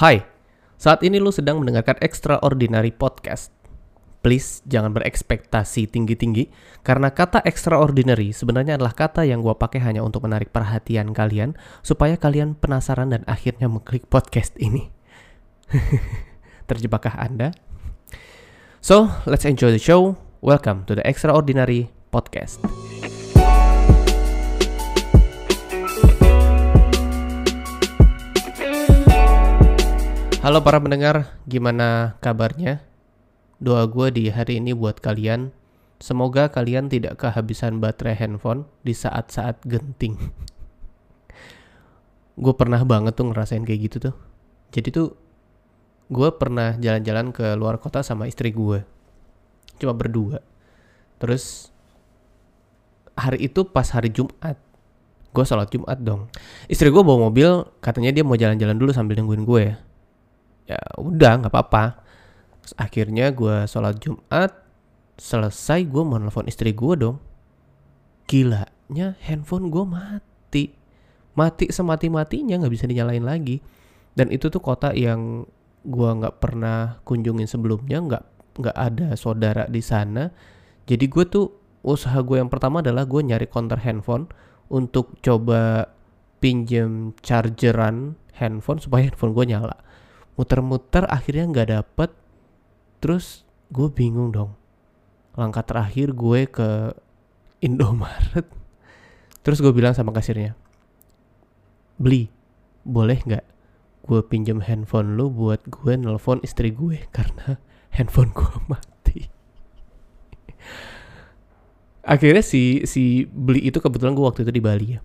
Hai, saat ini lu sedang mendengarkan Extraordinary Podcast. Please jangan berekspektasi tinggi-tinggi karena kata extraordinary sebenarnya adalah kata yang gua pakai hanya untuk menarik perhatian kalian supaya kalian penasaran dan akhirnya mengklik podcast ini. Terjebakkah Anda? So, let's enjoy the show. Welcome to the Extraordinary Podcast. Halo para pendengar, gimana kabarnya? Doa gue di hari ini buat kalian, semoga kalian tidak kehabisan baterai handphone di saat-saat genting. gue pernah banget tuh ngerasain kayak gitu tuh. Jadi tuh, gue pernah jalan-jalan ke luar kota sama istri gue. Cuma berdua. Terus, hari itu pas hari Jumat, gue sholat Jumat dong. Istri gue bawa mobil, katanya dia mau jalan-jalan dulu sambil nungguin gue ya ya udah nggak apa-apa. Akhirnya gue sholat Jumat selesai gue mau nelfon istri gue dong. Gilanya handphone gue mati. Mati semati matinya nggak bisa dinyalain lagi. Dan itu tuh kota yang gue nggak pernah kunjungin sebelumnya nggak nggak ada saudara di sana. Jadi gue tuh usaha gue yang pertama adalah gue nyari counter handphone untuk coba pinjem chargeran handphone supaya handphone gue nyala muter-muter akhirnya nggak dapet. Terus gue bingung dong. Langkah terakhir gue ke Indomaret. Terus gue bilang sama kasirnya beli boleh nggak gue pinjam handphone lu buat gue nelpon istri gue karena handphone gue mati. Akhirnya si si beli itu kebetulan gue waktu itu di Bali ya.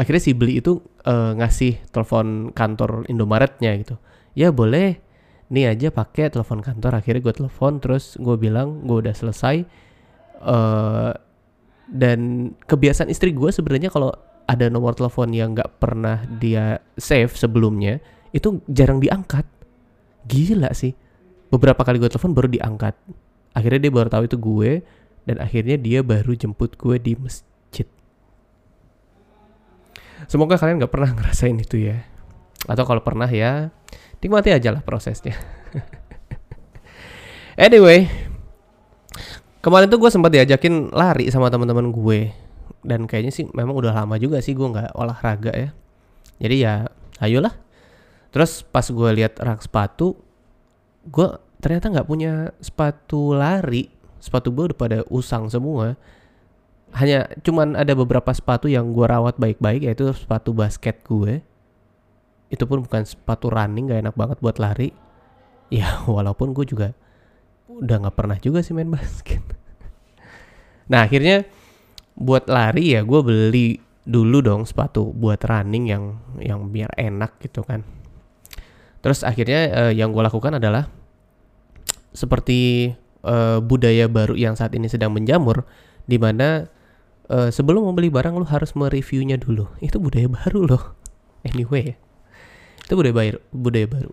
Akhirnya si beli itu uh, ngasih telepon kantor Indomaretnya gitu ya boleh. Nih aja pakai telepon kantor. Akhirnya gue telepon terus gue bilang gue udah selesai. Uh, dan kebiasaan istri gue sebenarnya kalau ada nomor telepon yang nggak pernah dia save sebelumnya itu jarang diangkat. Gila sih. Beberapa kali gue telepon baru diangkat. Akhirnya dia baru tahu itu gue dan akhirnya dia baru jemput gue di masjid. Semoga kalian nggak pernah ngerasain itu ya atau kalau pernah ya nikmati aja lah prosesnya. Anyway kemarin tuh gue sempat diajakin lari sama teman-teman gue. Dan kayaknya sih memang udah lama juga sih gue nggak olahraga ya. Jadi ya ayolah. Terus pas gue lihat rak sepatu gue ternyata nggak punya sepatu lari. Sepatu gue udah pada usang semua. Hanya cuman ada beberapa sepatu yang gue rawat baik-baik yaitu sepatu basket gue itu pun bukan sepatu running gak enak banget buat lari. Ya walaupun gue juga udah nggak pernah juga sih main basket. Nah akhirnya buat lari ya gue beli dulu dong sepatu buat running yang yang biar enak gitu kan. Terus akhirnya uh, yang gue lakukan adalah seperti uh, budaya baru yang saat ini sedang menjamur di mana uh, sebelum membeli barang lo harus mereviewnya dulu. Itu budaya baru loh. Anyway itu budaya baru budaya baru.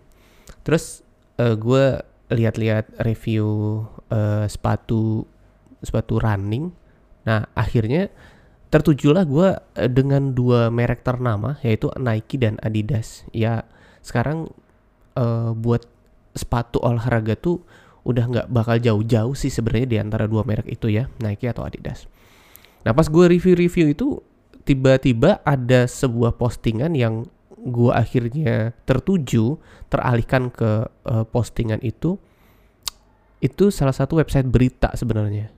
Terus uh, gue lihat-lihat review uh, sepatu sepatu running. Nah akhirnya tertujulah gue uh, dengan dua merek ternama yaitu Nike dan Adidas. Ya sekarang uh, buat sepatu olahraga tuh udah nggak bakal jauh-jauh sih sebenarnya di antara dua merek itu ya Nike atau Adidas. Nah pas gue review-review itu tiba-tiba ada sebuah postingan yang gue akhirnya tertuju teralihkan ke uh, postingan itu itu salah satu website berita sebenarnya.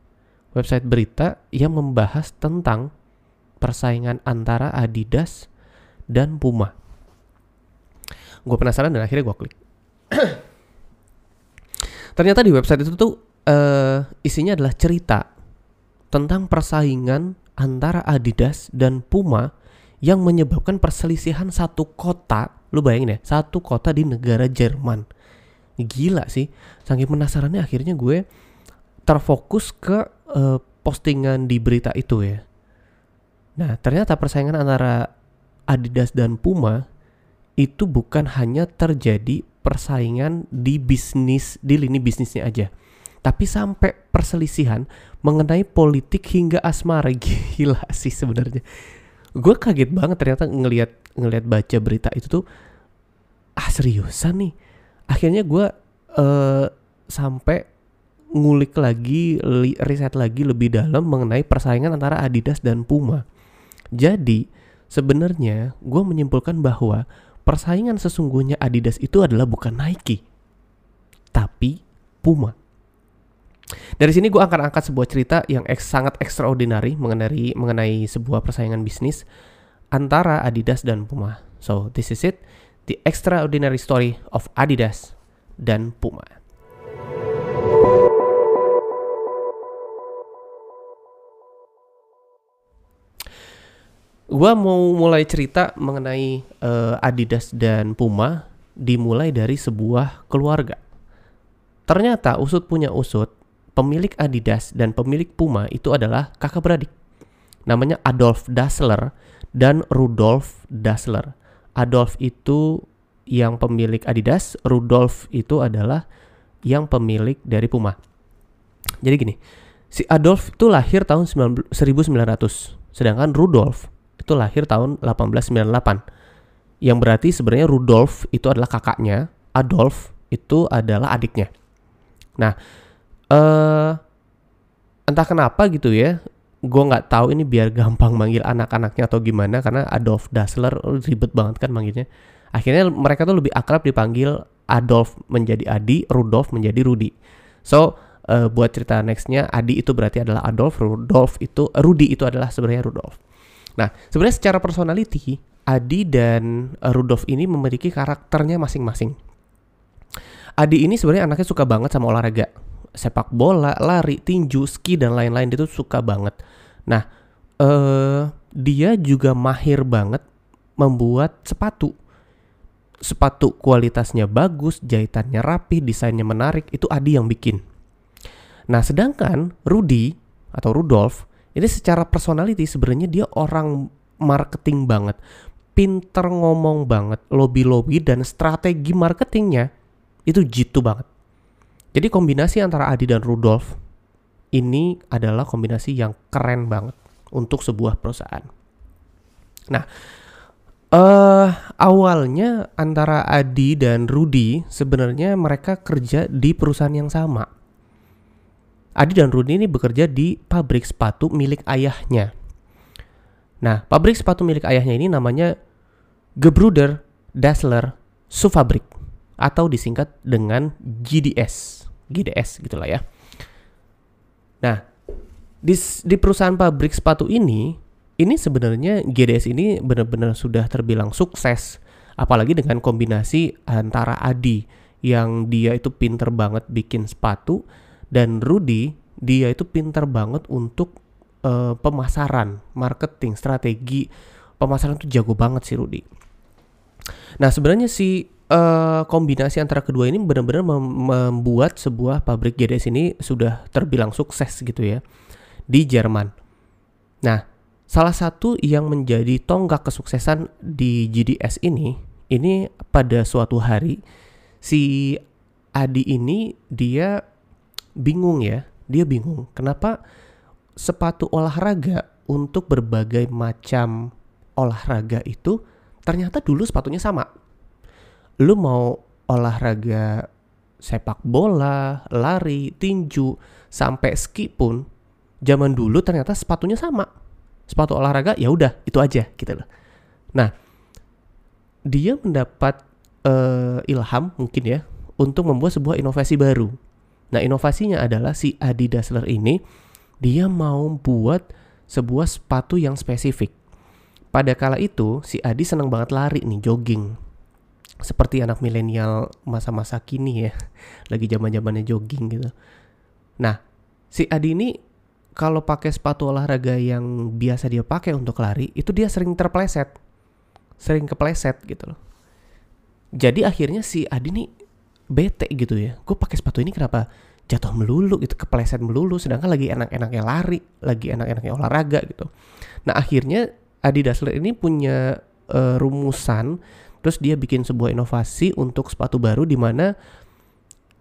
Website berita yang membahas tentang persaingan antara Adidas dan Puma. Gue penasaran dan akhirnya gue klik. Ternyata di website itu tuh uh, isinya adalah cerita tentang persaingan antara Adidas dan Puma yang menyebabkan perselisihan satu kota. Lu bayangin ya, satu kota di negara Jerman. Gila sih. Saking penasarannya akhirnya gue terfokus ke uh, postingan di berita itu ya. Nah, ternyata persaingan antara Adidas dan Puma itu bukan hanya terjadi persaingan di bisnis di lini bisnisnya aja tapi sampai perselisihan mengenai politik hingga asmara gila sih sebenarnya gue kaget banget ternyata ngelihat ngelihat baca berita itu tuh ah seriusan nih? Akhirnya gue uh, sampai ngulik lagi li, riset lagi lebih dalam mengenai persaingan antara Adidas dan Puma. Jadi sebenarnya gue menyimpulkan bahwa persaingan sesungguhnya Adidas itu adalah bukan Nike tapi Puma dari sini gue akan angkat sebuah cerita yang eks, sangat extraordinary mengenai mengenai sebuah persaingan bisnis antara Adidas dan Puma. So this is it, the extraordinary story of Adidas dan Puma. Gua mau mulai cerita mengenai uh, Adidas dan Puma dimulai dari sebuah keluarga. Ternyata usut punya usut, pemilik Adidas dan pemilik Puma itu adalah kakak beradik. Namanya Adolf Dassler dan Rudolf Dassler. Adolf itu yang pemilik Adidas, Rudolf itu adalah yang pemilik dari Puma. Jadi gini, si Adolf itu lahir tahun 1900, sedangkan Rudolf itu lahir tahun 1898. Yang berarti sebenarnya Rudolf itu adalah kakaknya, Adolf itu adalah adiknya. Nah, uh, entah kenapa gitu ya gue nggak tahu ini biar gampang manggil anak-anaknya atau gimana karena Adolf Dassler ribet banget kan manggilnya. Akhirnya mereka tuh lebih akrab dipanggil Adolf menjadi Adi Rudolf menjadi Rudi. So uh, buat cerita nextnya Adi itu berarti adalah Adolf Rudolf itu Rudi itu adalah sebenarnya Rudolf. Nah sebenarnya secara personality Adi dan uh, Rudolf ini memiliki karakternya masing-masing. Adi ini sebenarnya anaknya suka banget sama olahraga sepak bola, lari, tinju, ski dan lain-lain itu suka banget. Nah, eh dia juga mahir banget membuat sepatu. Sepatu kualitasnya bagus, jahitannya rapi, desainnya menarik, itu Adi yang bikin. Nah, sedangkan Rudy atau Rudolf ini secara personality sebenarnya dia orang marketing banget. Pinter ngomong banget, lobby-lobby dan strategi marketingnya itu jitu banget. Jadi kombinasi antara Adi dan Rudolf ini adalah kombinasi yang keren banget untuk sebuah perusahaan. Nah, uh, awalnya antara Adi dan Rudy sebenarnya mereka kerja di perusahaan yang sama. Adi dan Rudy ini bekerja di pabrik sepatu milik ayahnya. Nah, pabrik sepatu milik ayahnya ini namanya Gebruder Dassler Sufabrik atau disingkat dengan GDS. GDS gitulah ya. Nah, di, di perusahaan pabrik sepatu ini, ini sebenarnya GDS ini benar-benar sudah terbilang sukses. Apalagi dengan kombinasi antara Adi yang dia itu pinter banget bikin sepatu dan Rudy dia itu pinter banget untuk uh, pemasaran, marketing, strategi pemasaran itu jago banget sih Rudy. Nah sebenarnya si uh, kombinasi antara kedua ini benar-benar mem membuat sebuah pabrik GDS ini sudah terbilang sukses gitu ya di Jerman. Nah, salah satu yang menjadi tonggak kesuksesan di GDS ini, ini pada suatu hari si Adi ini dia bingung ya, dia bingung kenapa sepatu olahraga untuk berbagai macam olahraga itu ternyata dulu sepatunya sama lu mau olahraga sepak bola, lari, tinju, sampai ski pun zaman dulu ternyata sepatunya sama. Sepatu olahraga ya udah itu aja gitu loh. Nah, dia mendapat uh, ilham mungkin ya untuk membuat sebuah inovasi baru. Nah, inovasinya adalah si Adidas Dassler ini dia mau buat sebuah sepatu yang spesifik. Pada kala itu si Adi senang banget lari nih, jogging seperti anak milenial masa-masa kini ya lagi zaman zamannya jogging gitu. Nah si Adi ini kalau pakai sepatu olahraga yang biasa dia pakai untuk lari itu dia sering terpleset. Sering kepleset gitu loh. Jadi akhirnya si Adi ini bete gitu ya. Gue pakai sepatu ini kenapa jatuh melulu gitu kepleset melulu sedangkan lagi enak-enaknya lari lagi enak-enaknya olahraga gitu. Nah akhirnya Adi Dassler ini punya uh, rumusan Terus dia bikin sebuah inovasi untuk sepatu baru di mana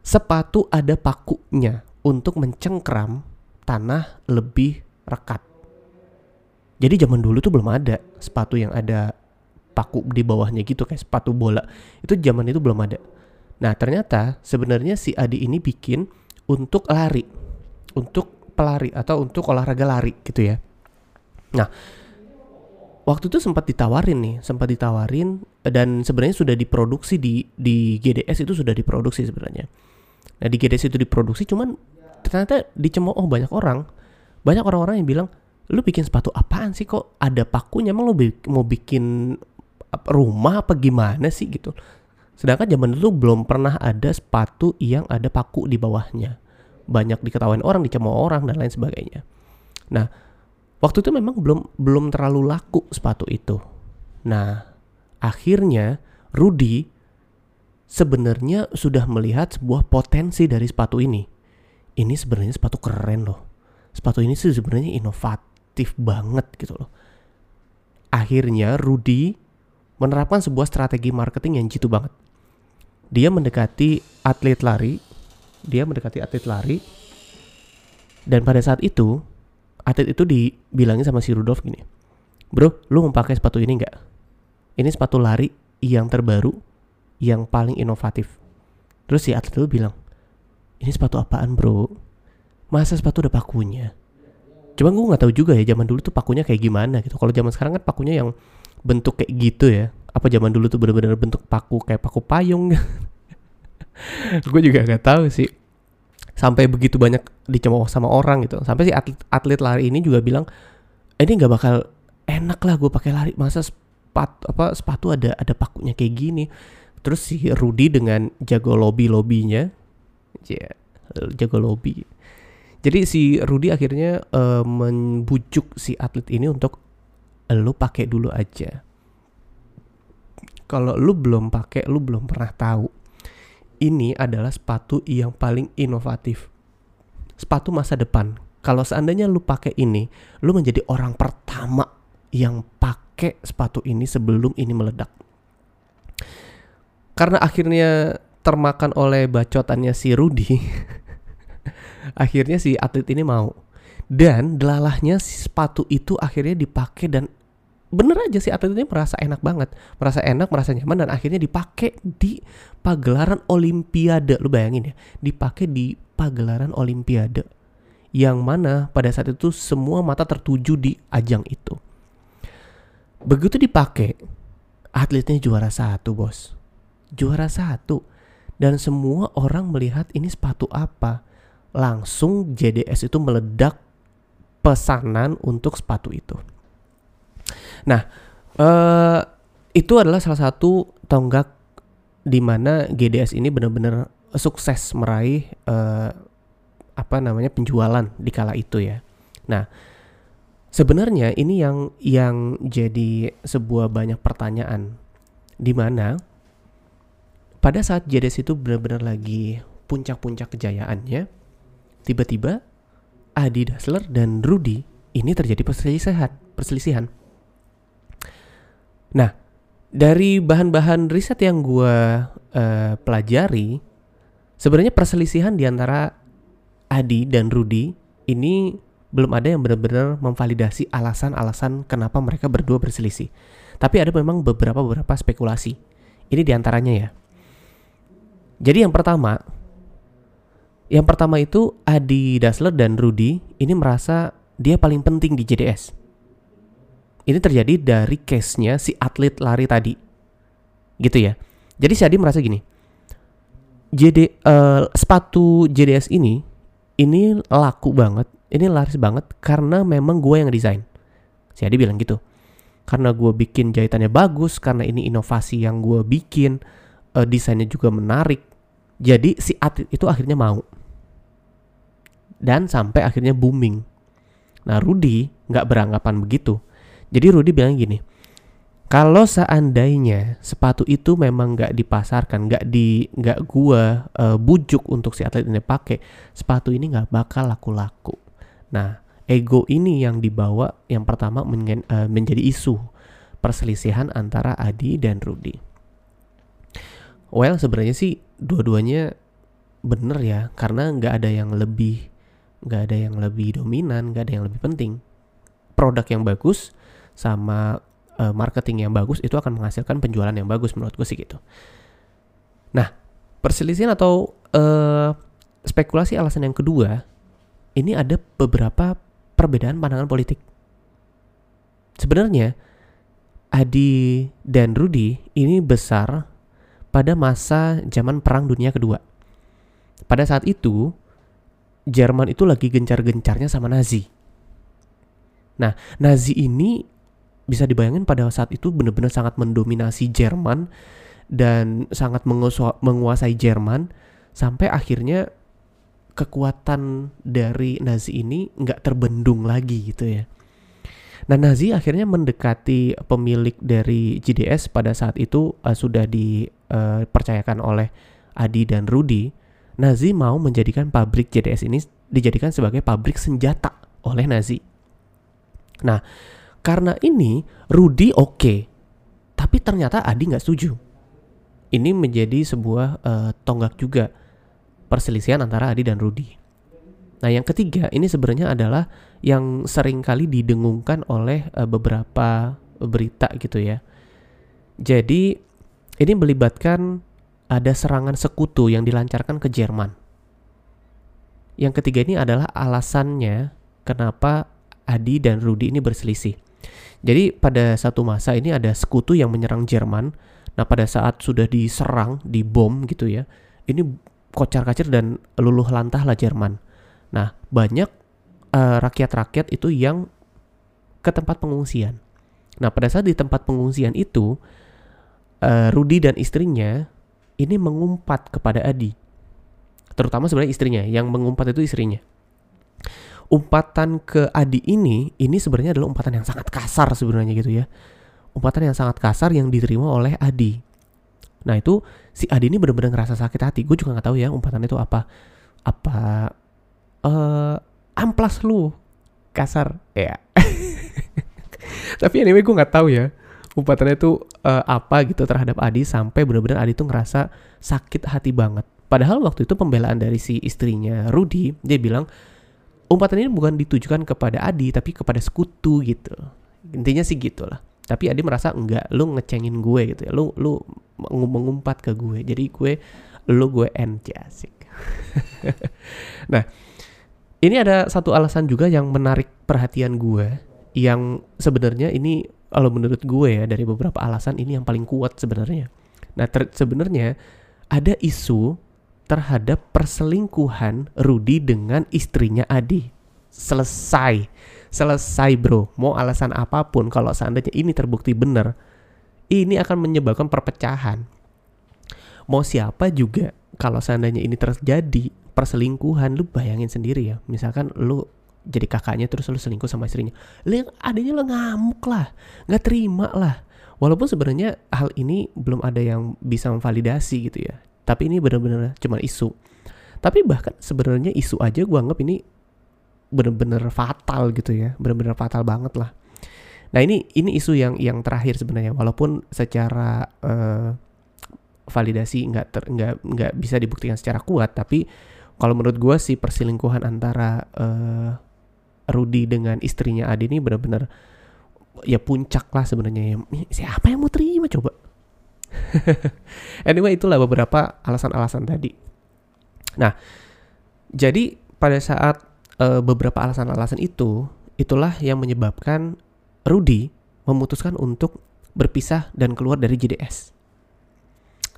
sepatu ada pakunya untuk mencengkram tanah lebih rekat. Jadi zaman dulu tuh belum ada sepatu yang ada paku di bawahnya gitu kayak sepatu bola. Itu zaman itu belum ada. Nah, ternyata sebenarnya si Adi ini bikin untuk lari. Untuk pelari atau untuk olahraga lari gitu ya. Nah, waktu itu sempat ditawarin nih, sempat ditawarin dan sebenarnya sudah diproduksi di di GDS itu sudah diproduksi sebenarnya. Nah, di GDS itu diproduksi cuman ternyata dicemooh banyak orang. Banyak orang-orang yang bilang, "Lu bikin sepatu apaan sih kok ada pakunya? Emang lu bi- mau bikin rumah apa gimana sih gitu?" Sedangkan zaman dulu belum pernah ada sepatu yang ada paku di bawahnya. Banyak diketahui orang, dicemooh orang dan lain sebagainya. Nah, waktu itu memang belum belum terlalu laku sepatu itu. Nah, akhirnya Rudy sebenarnya sudah melihat sebuah potensi dari sepatu ini. Ini sebenarnya sepatu keren loh. Sepatu ini sih sebenarnya inovatif banget gitu loh. Akhirnya Rudy menerapkan sebuah strategi marketing yang jitu banget. Dia mendekati atlet lari, dia mendekati atlet lari, dan pada saat itu atlet itu dibilangin sama si Rudolf gini, bro, lu mau pakai sepatu ini nggak? Ini sepatu lari yang terbaru, yang paling inovatif. Terus si atlet itu bilang, ini sepatu apaan bro? Masa sepatu ada pakunya? Cuman gue nggak tahu juga ya zaman dulu tuh pakunya kayak gimana gitu. Kalau zaman sekarang kan pakunya yang bentuk kayak gitu ya. Apa zaman dulu tuh bener-bener bentuk paku kayak paku payung? gue juga nggak tahu sih. Sampai begitu banyak dicemooh sama orang gitu. Sampai si atlet, atlet lari ini juga bilang, "Eh, ini nggak bakal enak lah gue pakai lari. Masa sepatu apa sepatu ada ada pakunya kayak gini. Terus si Rudy dengan jago lobby lobbynya, ya jago lobby. Jadi si Rudy akhirnya uh, membujuk si atlet ini untuk lu pakai dulu aja. Kalau lu belum pakai, lu belum pernah tahu. Ini adalah sepatu yang paling inovatif. Sepatu masa depan. Kalau seandainya lu pakai ini, lu menjadi orang pertama yang pakai sepatu ini sebelum ini meledak. Karena akhirnya termakan oleh bacotannya si Rudy, akhirnya si atlet ini mau. Dan delalahnya si sepatu itu akhirnya dipakai dan bener aja si atlet ini merasa enak banget, merasa enak, merasa nyaman dan akhirnya dipakai di pagelaran Olimpiade. Lu bayangin ya, dipakai di pagelaran Olimpiade yang mana pada saat itu semua mata tertuju di ajang itu. Begitu dipakai, atletnya juara satu bos, juara satu dan semua orang melihat ini sepatu apa. Langsung JDS itu meledak pesanan untuk sepatu itu. Nah, eh, itu adalah salah satu tonggak di mana GDS ini benar-benar sukses meraih eh, apa namanya penjualan di kala itu ya. Nah, sebenarnya ini yang yang jadi sebuah banyak pertanyaan di mana pada saat JDS itu benar-benar lagi puncak-puncak kejayaannya, tiba-tiba Adi Dassler dan Rudy ini terjadi perselisihan, perselisihan. Nah, dari bahan-bahan riset yang gue uh, pelajari, sebenarnya perselisihan di antara Adi dan Rudy ini belum ada yang benar-benar memvalidasi alasan-alasan kenapa mereka berdua berselisih. Tapi ada memang beberapa beberapa spekulasi. Ini di antaranya ya. Jadi yang pertama, yang pertama itu Adi Dassler dan Rudy ini merasa dia paling penting di JDS. Ini terjadi dari case-nya si atlet lari tadi. Gitu ya. Jadi si Adi merasa gini. JD uh, sepatu JDS ini ini laku banget, ini laris banget karena memang gue yang desain. Si Adi bilang gitu. Karena gue bikin jahitannya bagus, karena ini inovasi yang gue bikin, uh, desainnya juga menarik. Jadi si atlet itu akhirnya mau. Dan sampai akhirnya booming. Nah Rudy nggak beranggapan begitu. Jadi Rudy bilang gini, kalau seandainya sepatu itu memang nggak dipasarkan, nggak di nggak gua uh, bujuk untuk si atlet ini pakai, sepatu ini nggak bakal laku-laku. Nah, ego ini yang dibawa yang pertama men uh, menjadi isu perselisihan antara Adi dan Rudy. Well, sebenarnya sih dua-duanya bener ya, karena nggak ada yang lebih nggak ada yang lebih dominan, nggak ada yang lebih penting. Produk yang bagus sama uh, marketing yang bagus itu akan menghasilkan penjualan yang bagus menurut gue sih gitu. Nah, perselisihan atau uh, spekulasi alasan yang kedua ini ada beberapa perbedaan pandangan politik. Sebenarnya Adi dan Rudy ini besar pada masa zaman Perang Dunia Kedua. Pada saat itu, Jerman itu lagi gencar-gencarnya sama Nazi. Nah, Nazi ini bisa dibayangin pada saat itu benar-benar sangat mendominasi Jerman dan sangat menguasai Jerman sampai akhirnya kekuatan dari Nazi ini nggak terbendung lagi gitu ya. Nah, Nazi akhirnya mendekati pemilik dari GDS pada saat itu uh, sudah dipercayakan uh, oleh Adi dan Rudy. Nazi mau menjadikan pabrik GDS ini dijadikan sebagai pabrik senjata oleh Nazi. Nah, karena ini Rudy oke, okay, tapi ternyata Adi nggak setuju. Ini menjadi sebuah uh, tonggak juga perselisihan antara Adi dan Rudy. Nah, yang ketiga ini sebenarnya adalah yang sering kali didengungkan oleh uh, beberapa berita gitu ya. Jadi ini melibatkan ada serangan sekutu yang dilancarkan ke Jerman. Yang ketiga ini adalah alasannya kenapa Adi dan Rudy ini berselisih. Jadi pada satu masa ini ada sekutu yang menyerang Jerman. Nah pada saat sudah diserang, dibom gitu ya, ini kocar-kacir dan luluh lantah lah Jerman. Nah, banyak eh, rakyat-rakyat itu yang ke tempat pengungsian. Nah, pada saat di tempat pengungsian itu, uh, Rudi dan istrinya ini mengumpat kepada Adi. Terutama sebenarnya istrinya, yang mengumpat itu istrinya. Umpatan ke Adi ini, ini sebenarnya adalah umpatan yang sangat kasar sebenarnya gitu ya. Umpatan yang sangat kasar yang diterima oleh Adi. Nah itu si Adi ini benar-benar ngerasa sakit hati. Gue juga nggak tahu ya umpatan itu apa. Apa uh, amplas lu kasar ya tapi anyway gue nggak tahu ya umpatannya itu uh, apa gitu terhadap Adi sampai benar-benar Adi tuh ngerasa sakit hati banget padahal waktu itu pembelaan dari si istrinya Rudy dia bilang umpatan ini bukan ditujukan kepada Adi tapi kepada sekutu gitu. Intinya sih gitulah. Tapi Adi merasa enggak lu ngecengin gue gitu ya. Lu lu mengumpat ke gue. Jadi gue lu gue end asik. Nah ini ada satu alasan juga yang menarik perhatian gue yang sebenarnya ini kalau menurut gue ya dari beberapa alasan ini yang paling kuat sebenarnya. Nah, sebenarnya ada isu terhadap perselingkuhan Rudi dengan istrinya Adi. Selesai. Selesai, Bro. Mau alasan apa pun kalau seandainya ini terbukti benar, ini akan menyebabkan perpecahan. Mau siapa juga kalau seandainya ini terjadi, perselingkuhan lu bayangin sendiri ya misalkan lu jadi kakaknya terus lu selingkuh sama istrinya lu yang adanya lu ngamuk lah nggak terima lah walaupun sebenarnya hal ini belum ada yang bisa memvalidasi gitu ya tapi ini benar-benar cuma isu. Tapi bahkan sebenarnya isu aja gua anggap ini benar-benar fatal gitu ya. Benar-benar fatal banget lah. Nah ini ini isu yang yang terakhir sebenarnya. Walaupun secara uh, validasi nggak nggak nggak bisa dibuktikan secara kuat tapi kalau menurut gue sih perselingkuhan antara uh, Rudy dengan istrinya Adi ini benar-benar ya puncak lah sebenarnya siapa yang mau terima coba anyway itulah beberapa alasan-alasan tadi nah jadi pada saat uh, beberapa alasan-alasan itu itulah yang menyebabkan Rudy memutuskan untuk berpisah dan keluar dari JDS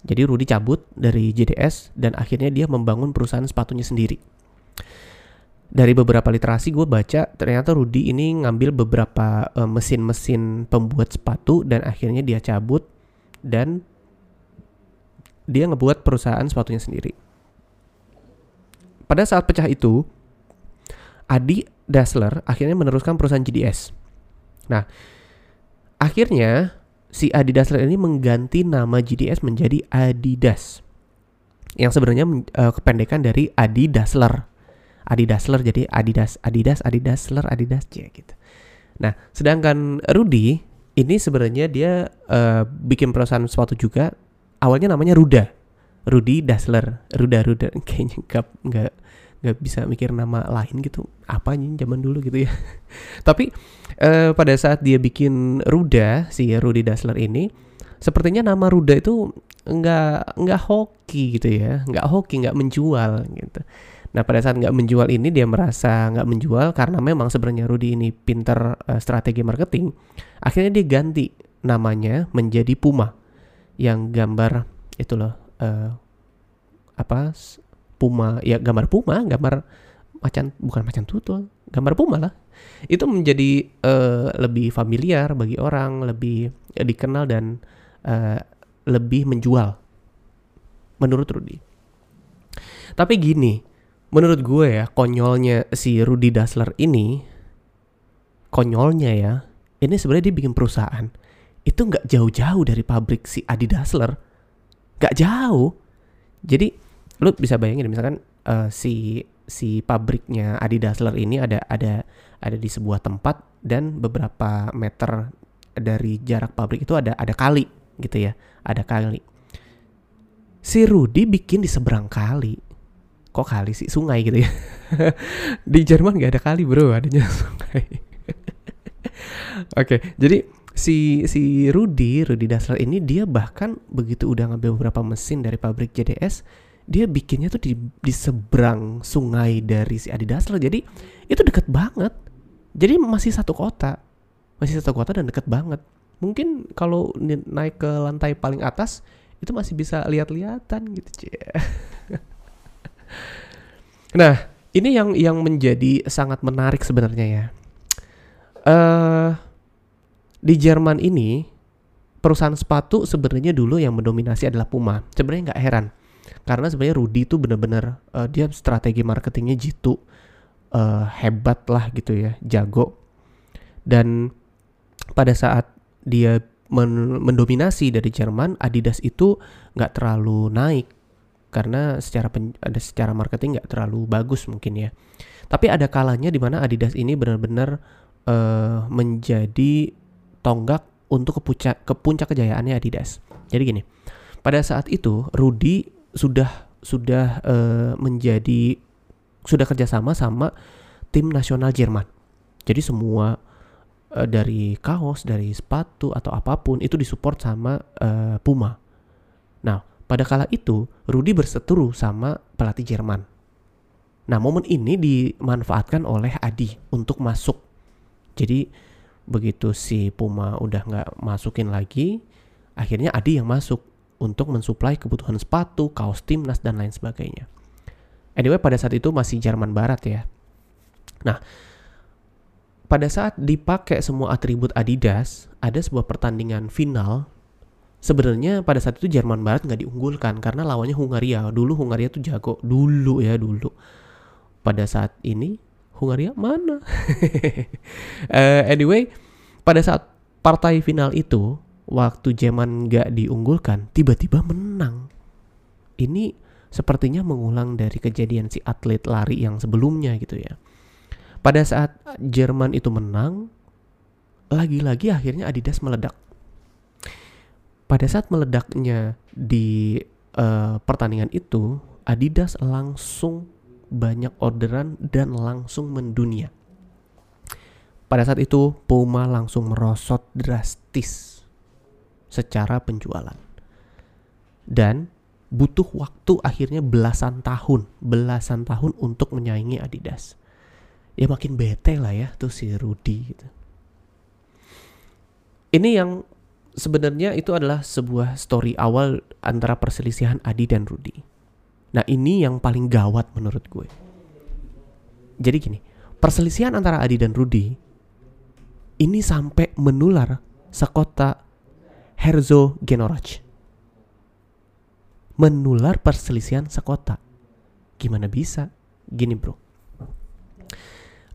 jadi Rudy cabut dari JDS dan akhirnya dia membangun perusahaan sepatunya sendiri. Dari beberapa literasi gue baca ternyata Rudy ini ngambil beberapa eh, mesin-mesin pembuat sepatu dan akhirnya dia cabut dan dia ngebuat perusahaan sepatunya sendiri. Pada saat pecah itu, Adi Dassler akhirnya meneruskan perusahaan JDS. Nah, akhirnya si Adidas ini mengganti nama GDS menjadi Adidas. Yang sebenarnya uh, kependekan dari Adidasler. Adidasler jadi Adidas, Adidas, Adidasler, Adidas ya gitu. Nah, sedangkan Rudy ini sebenarnya dia uh, bikin perusahaan sepatu juga. Awalnya namanya Ruda. Rudy Dassler, Ruda Ruda. Kayaknya nggak nggak nggak bisa mikir nama lain gitu. Apa nih zaman dulu gitu ya? Tapi eh, pada saat dia bikin Ruda si Rudy Dassler ini sepertinya nama Ruda itu nggak nggak hoki gitu ya. Nggak hoki nggak menjual gitu. Nah pada saat nggak menjual ini dia merasa nggak menjual karena memang sebenarnya Rudy ini pinter uh, strategi marketing. Akhirnya dia ganti namanya menjadi Puma yang gambar itu loh uh, apa puma ya gambar puma gambar macan bukan macan tutul gambar puma lah. Itu menjadi uh, lebih familiar bagi orang lebih uh, dikenal dan uh, lebih menjual. Menurut Rudy tapi gini menurut gue ya konyolnya si Rudy Dassler ini konyolnya ya ini sebenarnya dia bikin perusahaan itu nggak jauh-jauh dari pabrik si Adi Dassler. Nggak jauh. Jadi lu bisa bayangin misalkan uh, si si pabriknya Adi Dassler ini ada ada ada di sebuah tempat dan beberapa meter dari jarak pabrik itu ada ada kali gitu ya ada kali. Si Rudy bikin di seberang kali. Kok kali sih? Sungai gitu ya. Di Jerman gak ada kali bro adanya sungai. Oke okay, jadi si si Rudy Rudy Dassler ini dia bahkan begitu udah ngambil beberapa mesin dari pabrik JDS dia bikinnya tuh di di seberang sungai dari si Adidas lah jadi itu deket banget. Jadi masih satu kota masih satu kota dan deket banget. Mungkin kalau naik ke lantai paling atas itu masih bisa lihat-lihatan gitu cie nah ini yang yang menjadi sangat menarik sebenarnya ya. Eh uh, di Jerman ini perusahaan sepatu sebenarnya dulu yang mendominasi adalah Puma. Sebenarnya nggak heran. Karena sebenarnya Rudy itu benar-benar uh, dia strategi marketingnya jitu uh, hebat lah gitu ya jago. Dan pada saat dia men mendominasi dari Jerman Adidas itu nggak terlalu naik. Karena secara pen, ada secara marketing nggak terlalu bagus mungkin ya. Tapi ada kalanya di mana Adidas ini benar-benar uh, menjadi tonggak untuk ke puncak ke puncak kejayaannya Adidas jadi gini pada saat itu Rudy sudah sudah uh, menjadi sudah kerjasama sama tim nasional Jerman. Jadi semua uh, dari kaos, dari sepatu atau apa pun itu disupport sama uh, Puma. Nah, pada kala itu Rudy berseteru sama pelatih Jerman. Nah, momen ini dimanfaatkan oleh Adi untuk masuk. Jadi begitu si Puma udah nggak masukin lagi, akhirnya Adi yang masuk untuk mensuplai kebutuhan sepatu, kaos timnas, dan lain sebagainya. Anyway, pada saat itu masih Jerman Barat ya. Nah, pada saat dipakai semua atribut Adidas, ada sebuah pertandingan final. Sebenarnya pada saat itu Jerman Barat nggak diunggulkan karena lawannya Hungaria. Dulu Hungaria tuh jago, dulu ya dulu. Pada saat ini Hungaria mana? uh, anyway, pada saat partai final itu waktu Jerman gak diunggulkan, tiba-tiba menang. Ini sepertinya mengulang dari kejadian si atlet lari yang sebelumnya gitu ya. Pada saat Jerman itu menang, lagi-lagi akhirnya Adidas meledak. Pada saat meledaknya di uh, pertandingan itu, Adidas langsung banyak orderan dan langsung mendunia. Pada saat itu Puma langsung merosot drastis secara penjualan. Dan butuh waktu akhirnya belasan tahun, belasan tahun untuk menyaingi Adidas. Ya makin bete lah ya tuh si Rudy gitu. Ini yang sebenarnya itu adalah sebuah story awal antara perselisihan Adi dan Rudy. Nah ini yang paling gawat menurut gue. Jadi gini, perselisihan antara Adi dan Rudy ini sampai menular sekota Herzo Genoroch. Menular perselisihan sekota. Gimana bisa? Gini bro.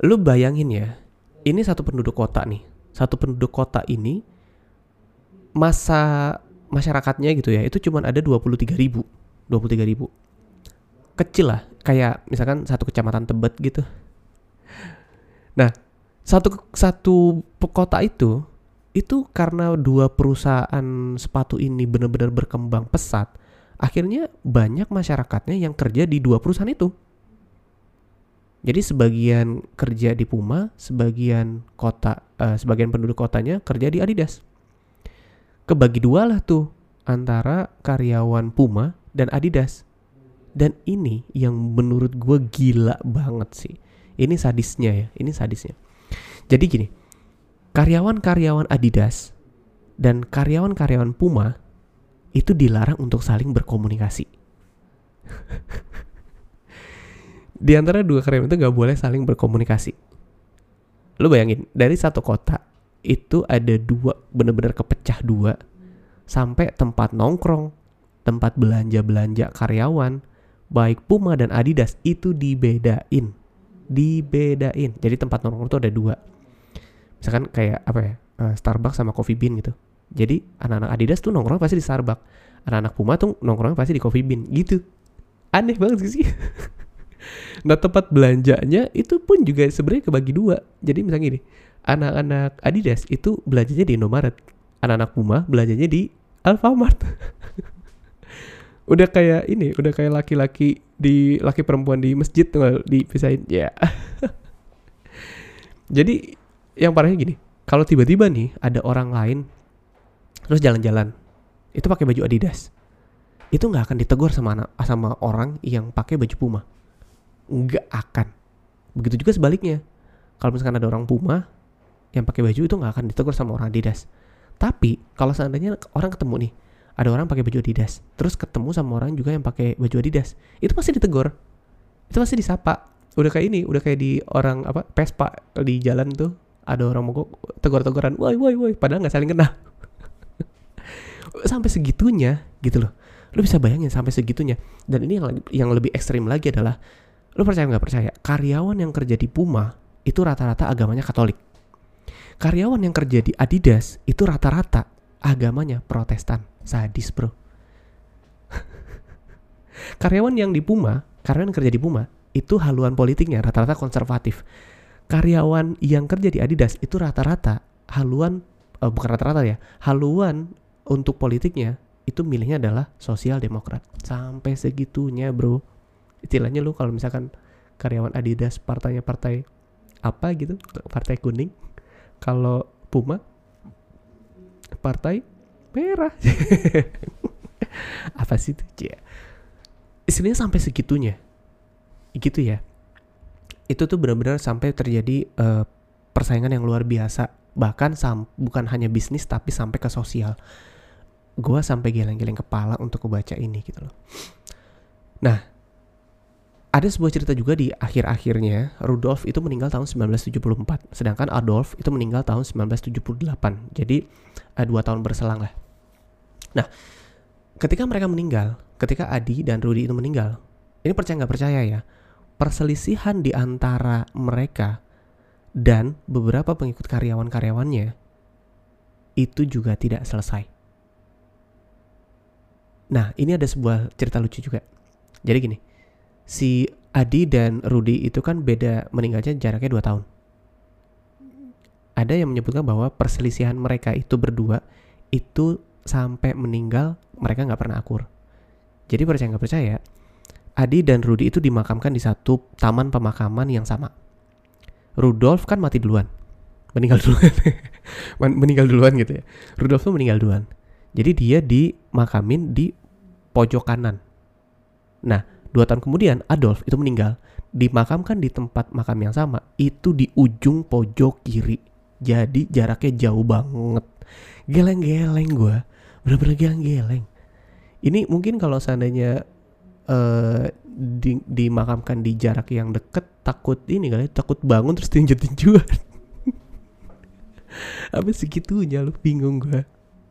Lu bayangin ya, ini satu penduduk kota nih. Satu penduduk kota ini masa masyarakatnya gitu ya, itu cuma ada 23 ribu. 23 ribu. Kecil lah, kayak misalkan satu kecamatan Tebet gitu. Nah, satu satu kota itu itu karena dua perusahaan sepatu ini benar-benar berkembang pesat, akhirnya banyak masyarakatnya yang kerja di dua perusahaan itu. Jadi sebagian kerja di Puma, sebagian kota, uh, sebagian penduduk kotanya kerja di Adidas. Kebagi dua lah tuh antara karyawan Puma dan Adidas. Dan ini yang menurut gue gila banget sih. Ini sadisnya ya, ini sadisnya. Jadi gini, karyawan-karyawan Adidas dan karyawan-karyawan Puma itu dilarang untuk saling berkomunikasi. di antara dua karyawan itu gak boleh saling berkomunikasi. Lu bayangin, dari satu kota itu ada dua, bener-bener kepecah dua. Sampai tempat nongkrong, tempat belanja-belanja karyawan, baik Puma dan Adidas itu dibedain. Dibedain. Jadi tempat nongkrong itu ada dua. Misalkan kayak apa ya, uh, Starbucks sama Coffee Bean gitu. Jadi anak-anak Adidas tuh nongkrong pasti di Starbucks. Anak-anak Puma tuh nongkrong pasti di Coffee Bean gitu. Aneh banget sih. nah tempat belanjanya itu pun juga sebenarnya kebagi dua. Jadi misalnya gini, anak-anak Adidas itu belanjanya di Indomaret, anak-anak Puma belanjanya di Alfamart. udah kayak ini, udah kayak laki-laki di laki perempuan di masjid tuh dipisahin ya. Yeah. Jadi yang parahnya gini, kalau tiba-tiba nih ada orang lain terus jalan-jalan itu pakai baju Adidas itu nggak akan ditegur sama anak sama orang yang pakai baju Puma nggak akan. Begitu juga sebaliknya. Kalau misalkan ada orang Puma yang pakai baju itu nggak akan ditegur sama orang Adidas. Tapi kalau seandainya orang ketemu nih, ada orang pakai baju Adidas, terus ketemu sama orang juga yang pakai baju Adidas, itu pasti ditegur. Itu pasti disapa. Udah kayak ini, udah kayak di orang apa Vespa di jalan tuh ada orang mogok tegur-teguran, woi woi woi, padahal nggak saling kenal. Sampai segitunya gitu loh. Lu bisa bayangin sampai segitunya. Dan ini yang, yang lebih ekstrim lagi adalah Lu percaya nggak percaya? Karyawan yang kerja di Puma itu rata-rata agamanya Katolik. Karyawan yang kerja di Adidas itu rata-rata agamanya Protestan. Sadis bro. karyawan yang di Puma, karyawan yang kerja di Puma itu haluan politiknya rata-rata konservatif. Karyawan yang kerja di Adidas itu rata-rata haluan uh, bukan rata-rata ya, haluan untuk politiknya itu milihnya adalah sosial demokrat. Sampai segitunya, Bro istilahnya lu kalau misalkan karyawan Adidas partainya partai apa gitu partai kuning kalau Puma partai merah. Apa sih itu ya istilahnya sampai segitunya. Gitu ya. Itu tuh benar-benar sampai terjadi uh, persaingan yang luar biasa. Bahkan sam bukan hanya bisnis tapi sampai ke sosial. Gue sampai geleng-geleng kepala untuk membaca ini gitu loh. Nah ada sebuah cerita juga di akhir-akhirnya Rudolf itu meninggal tahun 1974 sedangkan Adolf itu meninggal tahun 1978 jadi uh, dua tahun berselang lah. Nah ketika mereka meninggal ketika Adi dan Rudy itu meninggal ini percaya nggak percaya ya perselisihan di antara mereka dan beberapa pengikut karyawan-karyawannya itu juga tidak selesai. Nah ini ada sebuah cerita lucu juga. Jadi gini si Adi dan Rudy itu kan beda meninggalnya jaraknya 2 tahun. Ada yang menyebutkan bahwa perselisihan mereka itu berdua itu sampai meninggal mereka nggak pernah akur. Jadi percaya nggak percaya, Adi dan Rudy itu dimakamkan di satu taman pemakaman yang sama. Rudolf kan mati duluan, meninggal duluan, meninggal duluan gitu ya. Rudolf tuh meninggal duluan. Jadi dia dimakamin di pojok kanan. Nah, Dua tahun kemudian Adolf itu meninggal, dimakamkan di tempat makam yang sama, itu di ujung pojok kiri. Jadi jaraknya jauh banget. Geleng-geleng gue, bener-bener geleng-geleng. Ini mungkin kalau seandainya uh, di, dimakamkan di jarak yang deket, takut ini kali, takut bangun terus tinju-tinjuan. Apa segitunya lu bingung gue.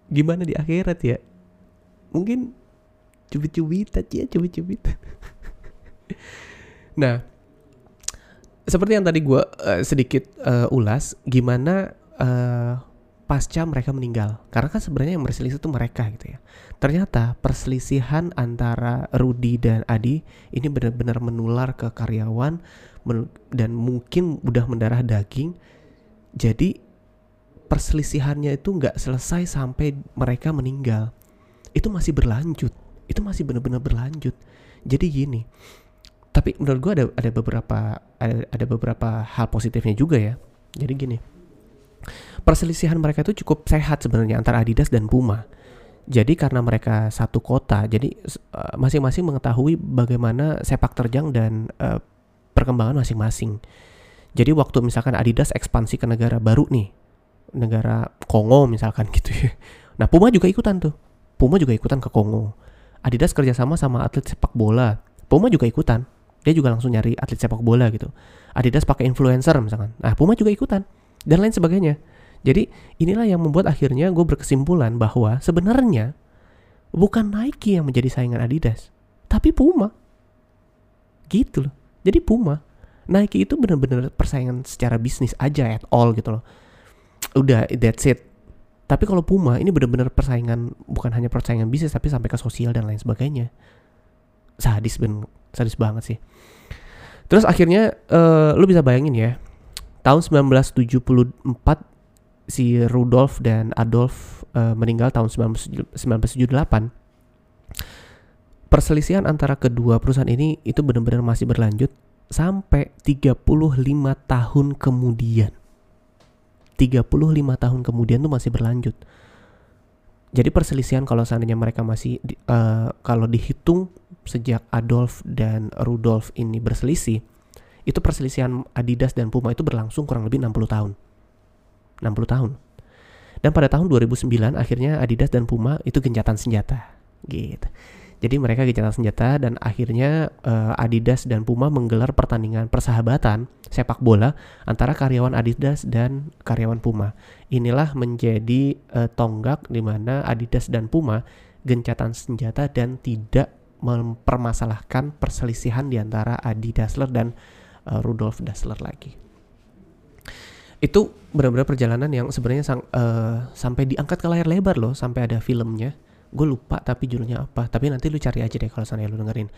Gimana di akhirat ya? Mungkin cubit-cubit aja, cubit-cubit. nah, seperti yang tadi gue uh, sedikit uh, ulas, gimana uh, pasca mereka meninggal. Karena kan sebenarnya yang berselisih itu mereka gitu ya. Ternyata perselisihan antara Rudy dan Adi ini benar-benar menular ke karyawan dan mungkin udah mendarah daging. Jadi perselisihannya itu nggak selesai sampai mereka meninggal. Itu masih berlanjut. Itu masih benar-benar berlanjut. Jadi gini, tapi menurut gue ada ada beberapa ada ada beberapa hal positifnya juga ya. Jadi gini perselisihan mereka itu cukup sehat sebenarnya antara Adidas dan Puma. Jadi karena mereka satu kota jadi uh, masing-masing mengetahui bagaimana sepak terjang dan uh, perkembangan masing-masing. Jadi waktu misalkan Adidas ekspansi ke negara baru nih negara Kongo misalkan gitu ya. Nah Puma juga ikutan tuh. Puma juga ikutan ke Kongo. Adidas kerjasama sama atlet sepak bola. Puma juga ikutan dia juga langsung nyari atlet sepak bola gitu. Adidas pakai influencer misalkan. Nah Puma juga ikutan dan lain sebagainya. Jadi inilah yang membuat akhirnya gue berkesimpulan bahwa sebenarnya bukan Nike yang menjadi saingan Adidas tapi Puma. Gitu loh. Jadi Puma Nike itu benar-benar persaingan secara bisnis aja at all gitu loh. Udah that's it. Tapi kalau Puma ini benar-benar persaingan bukan hanya persaingan bisnis tapi sampai ke sosial dan lain sebagainya. Sadis ben sadis banget sih. Terus akhirnya uh, lu bisa bayangin ya tahun 1974 si Rudolf dan Adolf uh, meninggal tahun 1978 perselisihan antara kedua perusahaan ini itu benar-benar masih berlanjut sampai 35 tahun kemudian. 35 tahun kemudian tuh masih berlanjut jadi perselisihan kalau seandainya mereka masih uh, kalau dihitung sejak Adolf dan Rudolf ini berselisih, itu perselisihan Adidas dan Puma itu berlangsung kurang lebih 60 tahun. 60 tahun. Dan pada tahun 2009 akhirnya Adidas dan Puma itu gencatan senjata. Gitu. Jadi mereka gencatan senjata dan akhirnya uh, Adidas dan Puma menggelar pertandingan persahabatan sepak bola antara karyawan Adidas dan karyawan Puma. Inilah menjadi uh, tonggak di mana Adidas dan Puma gencatan senjata dan tidak mempermasalahkan perselisihan di antara Adi Dassler dan uh, Rudolf Dassler lagi. Itu benar-benar perjalanan yang sebenarnya sang, uh, sampai diangkat ke layar lebar loh, sampai ada filmnya gue lupa tapi judulnya apa tapi nanti lu cari aja deh kalau sana lu dengerin.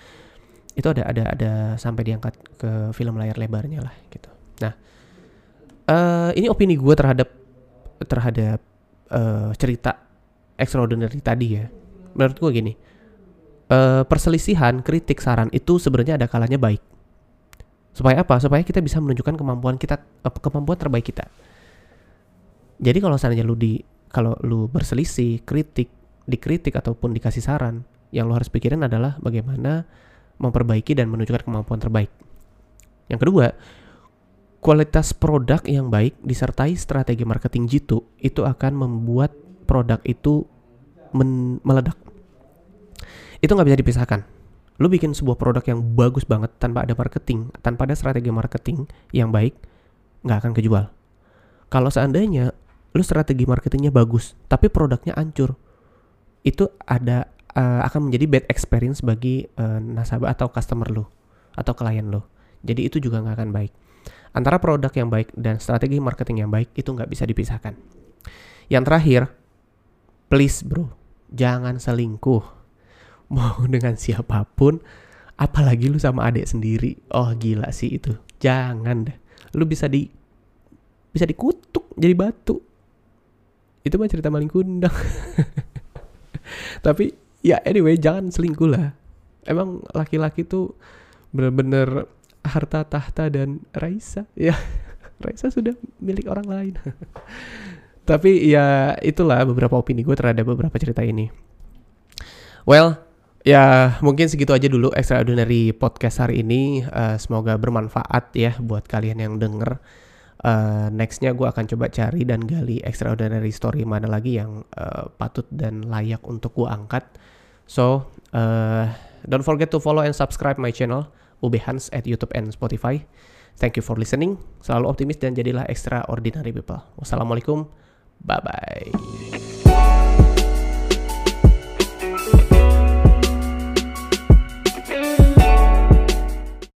Itu ada ada ada sampai diangkat ke film layar lebarnya lah gitu. Nah uh, ini opini gue terhadap terhadap uh, cerita extraordinary tadi ya. Menurut gue gini uh, perselisihan kritik saran itu sebenarnya ada kalanya baik. Supaya apa? Supaya kita bisa menunjukkan kemampuan kita kemampuan terbaik kita. Jadi kalau seandainya lu di kalau lu berselisih kritik dikritik ataupun dikasih saran, yang lo harus pikirin adalah bagaimana memperbaiki dan menunjukkan kemampuan terbaik. Yang kedua, kualitas produk yang baik disertai strategi marketing jitu itu akan membuat produk itu meledak. Itu nggak bisa dipisahkan. Lo bikin sebuah produk yang bagus banget tanpa ada marketing, tanpa ada strategi marketing yang baik, nggak akan kejual. Kalau seandainya lo strategi marketingnya bagus, tapi produknya hancur, itu ada uh, akan menjadi bad experience bagi uh, nasabah atau customer lo atau klien lo. Jadi itu juga nggak akan baik. Antara produk yang baik dan strategi marketing yang baik itu nggak bisa dipisahkan. Yang terakhir, please bro, jangan selingkuh. Mau dengan siapa pun, apalagi lu sama adik sendiri. Oh gila sih itu. Jangan deh. Lu bisa di bisa dikutuk jadi batu. Itu mah cerita maling kundang. tapi ya anyway jangan selingkuh lah. Emang laki-laki tuh bener-bener harta tahta dan Raisa. Ya Raisa sudah milik orang lain. Tapi ya itulah beberapa opini gue terhadap beberapa cerita ini. Well ya mungkin segitu aja dulu extraordinary podcast hari ini. Uh, semoga bermanfaat ya buat kalian yang denger uh, nextnya gue akan coba cari dan gali extraordinary story mana lagi yang uh, patut dan layak untuk gue angkat. So uh, don't forget to follow and subscribe my channel UB Hans at YouTube and Spotify. Thank you for listening. Selalu optimis dan jadilah extraordinary people. Wassalamualaikum. Bye bye.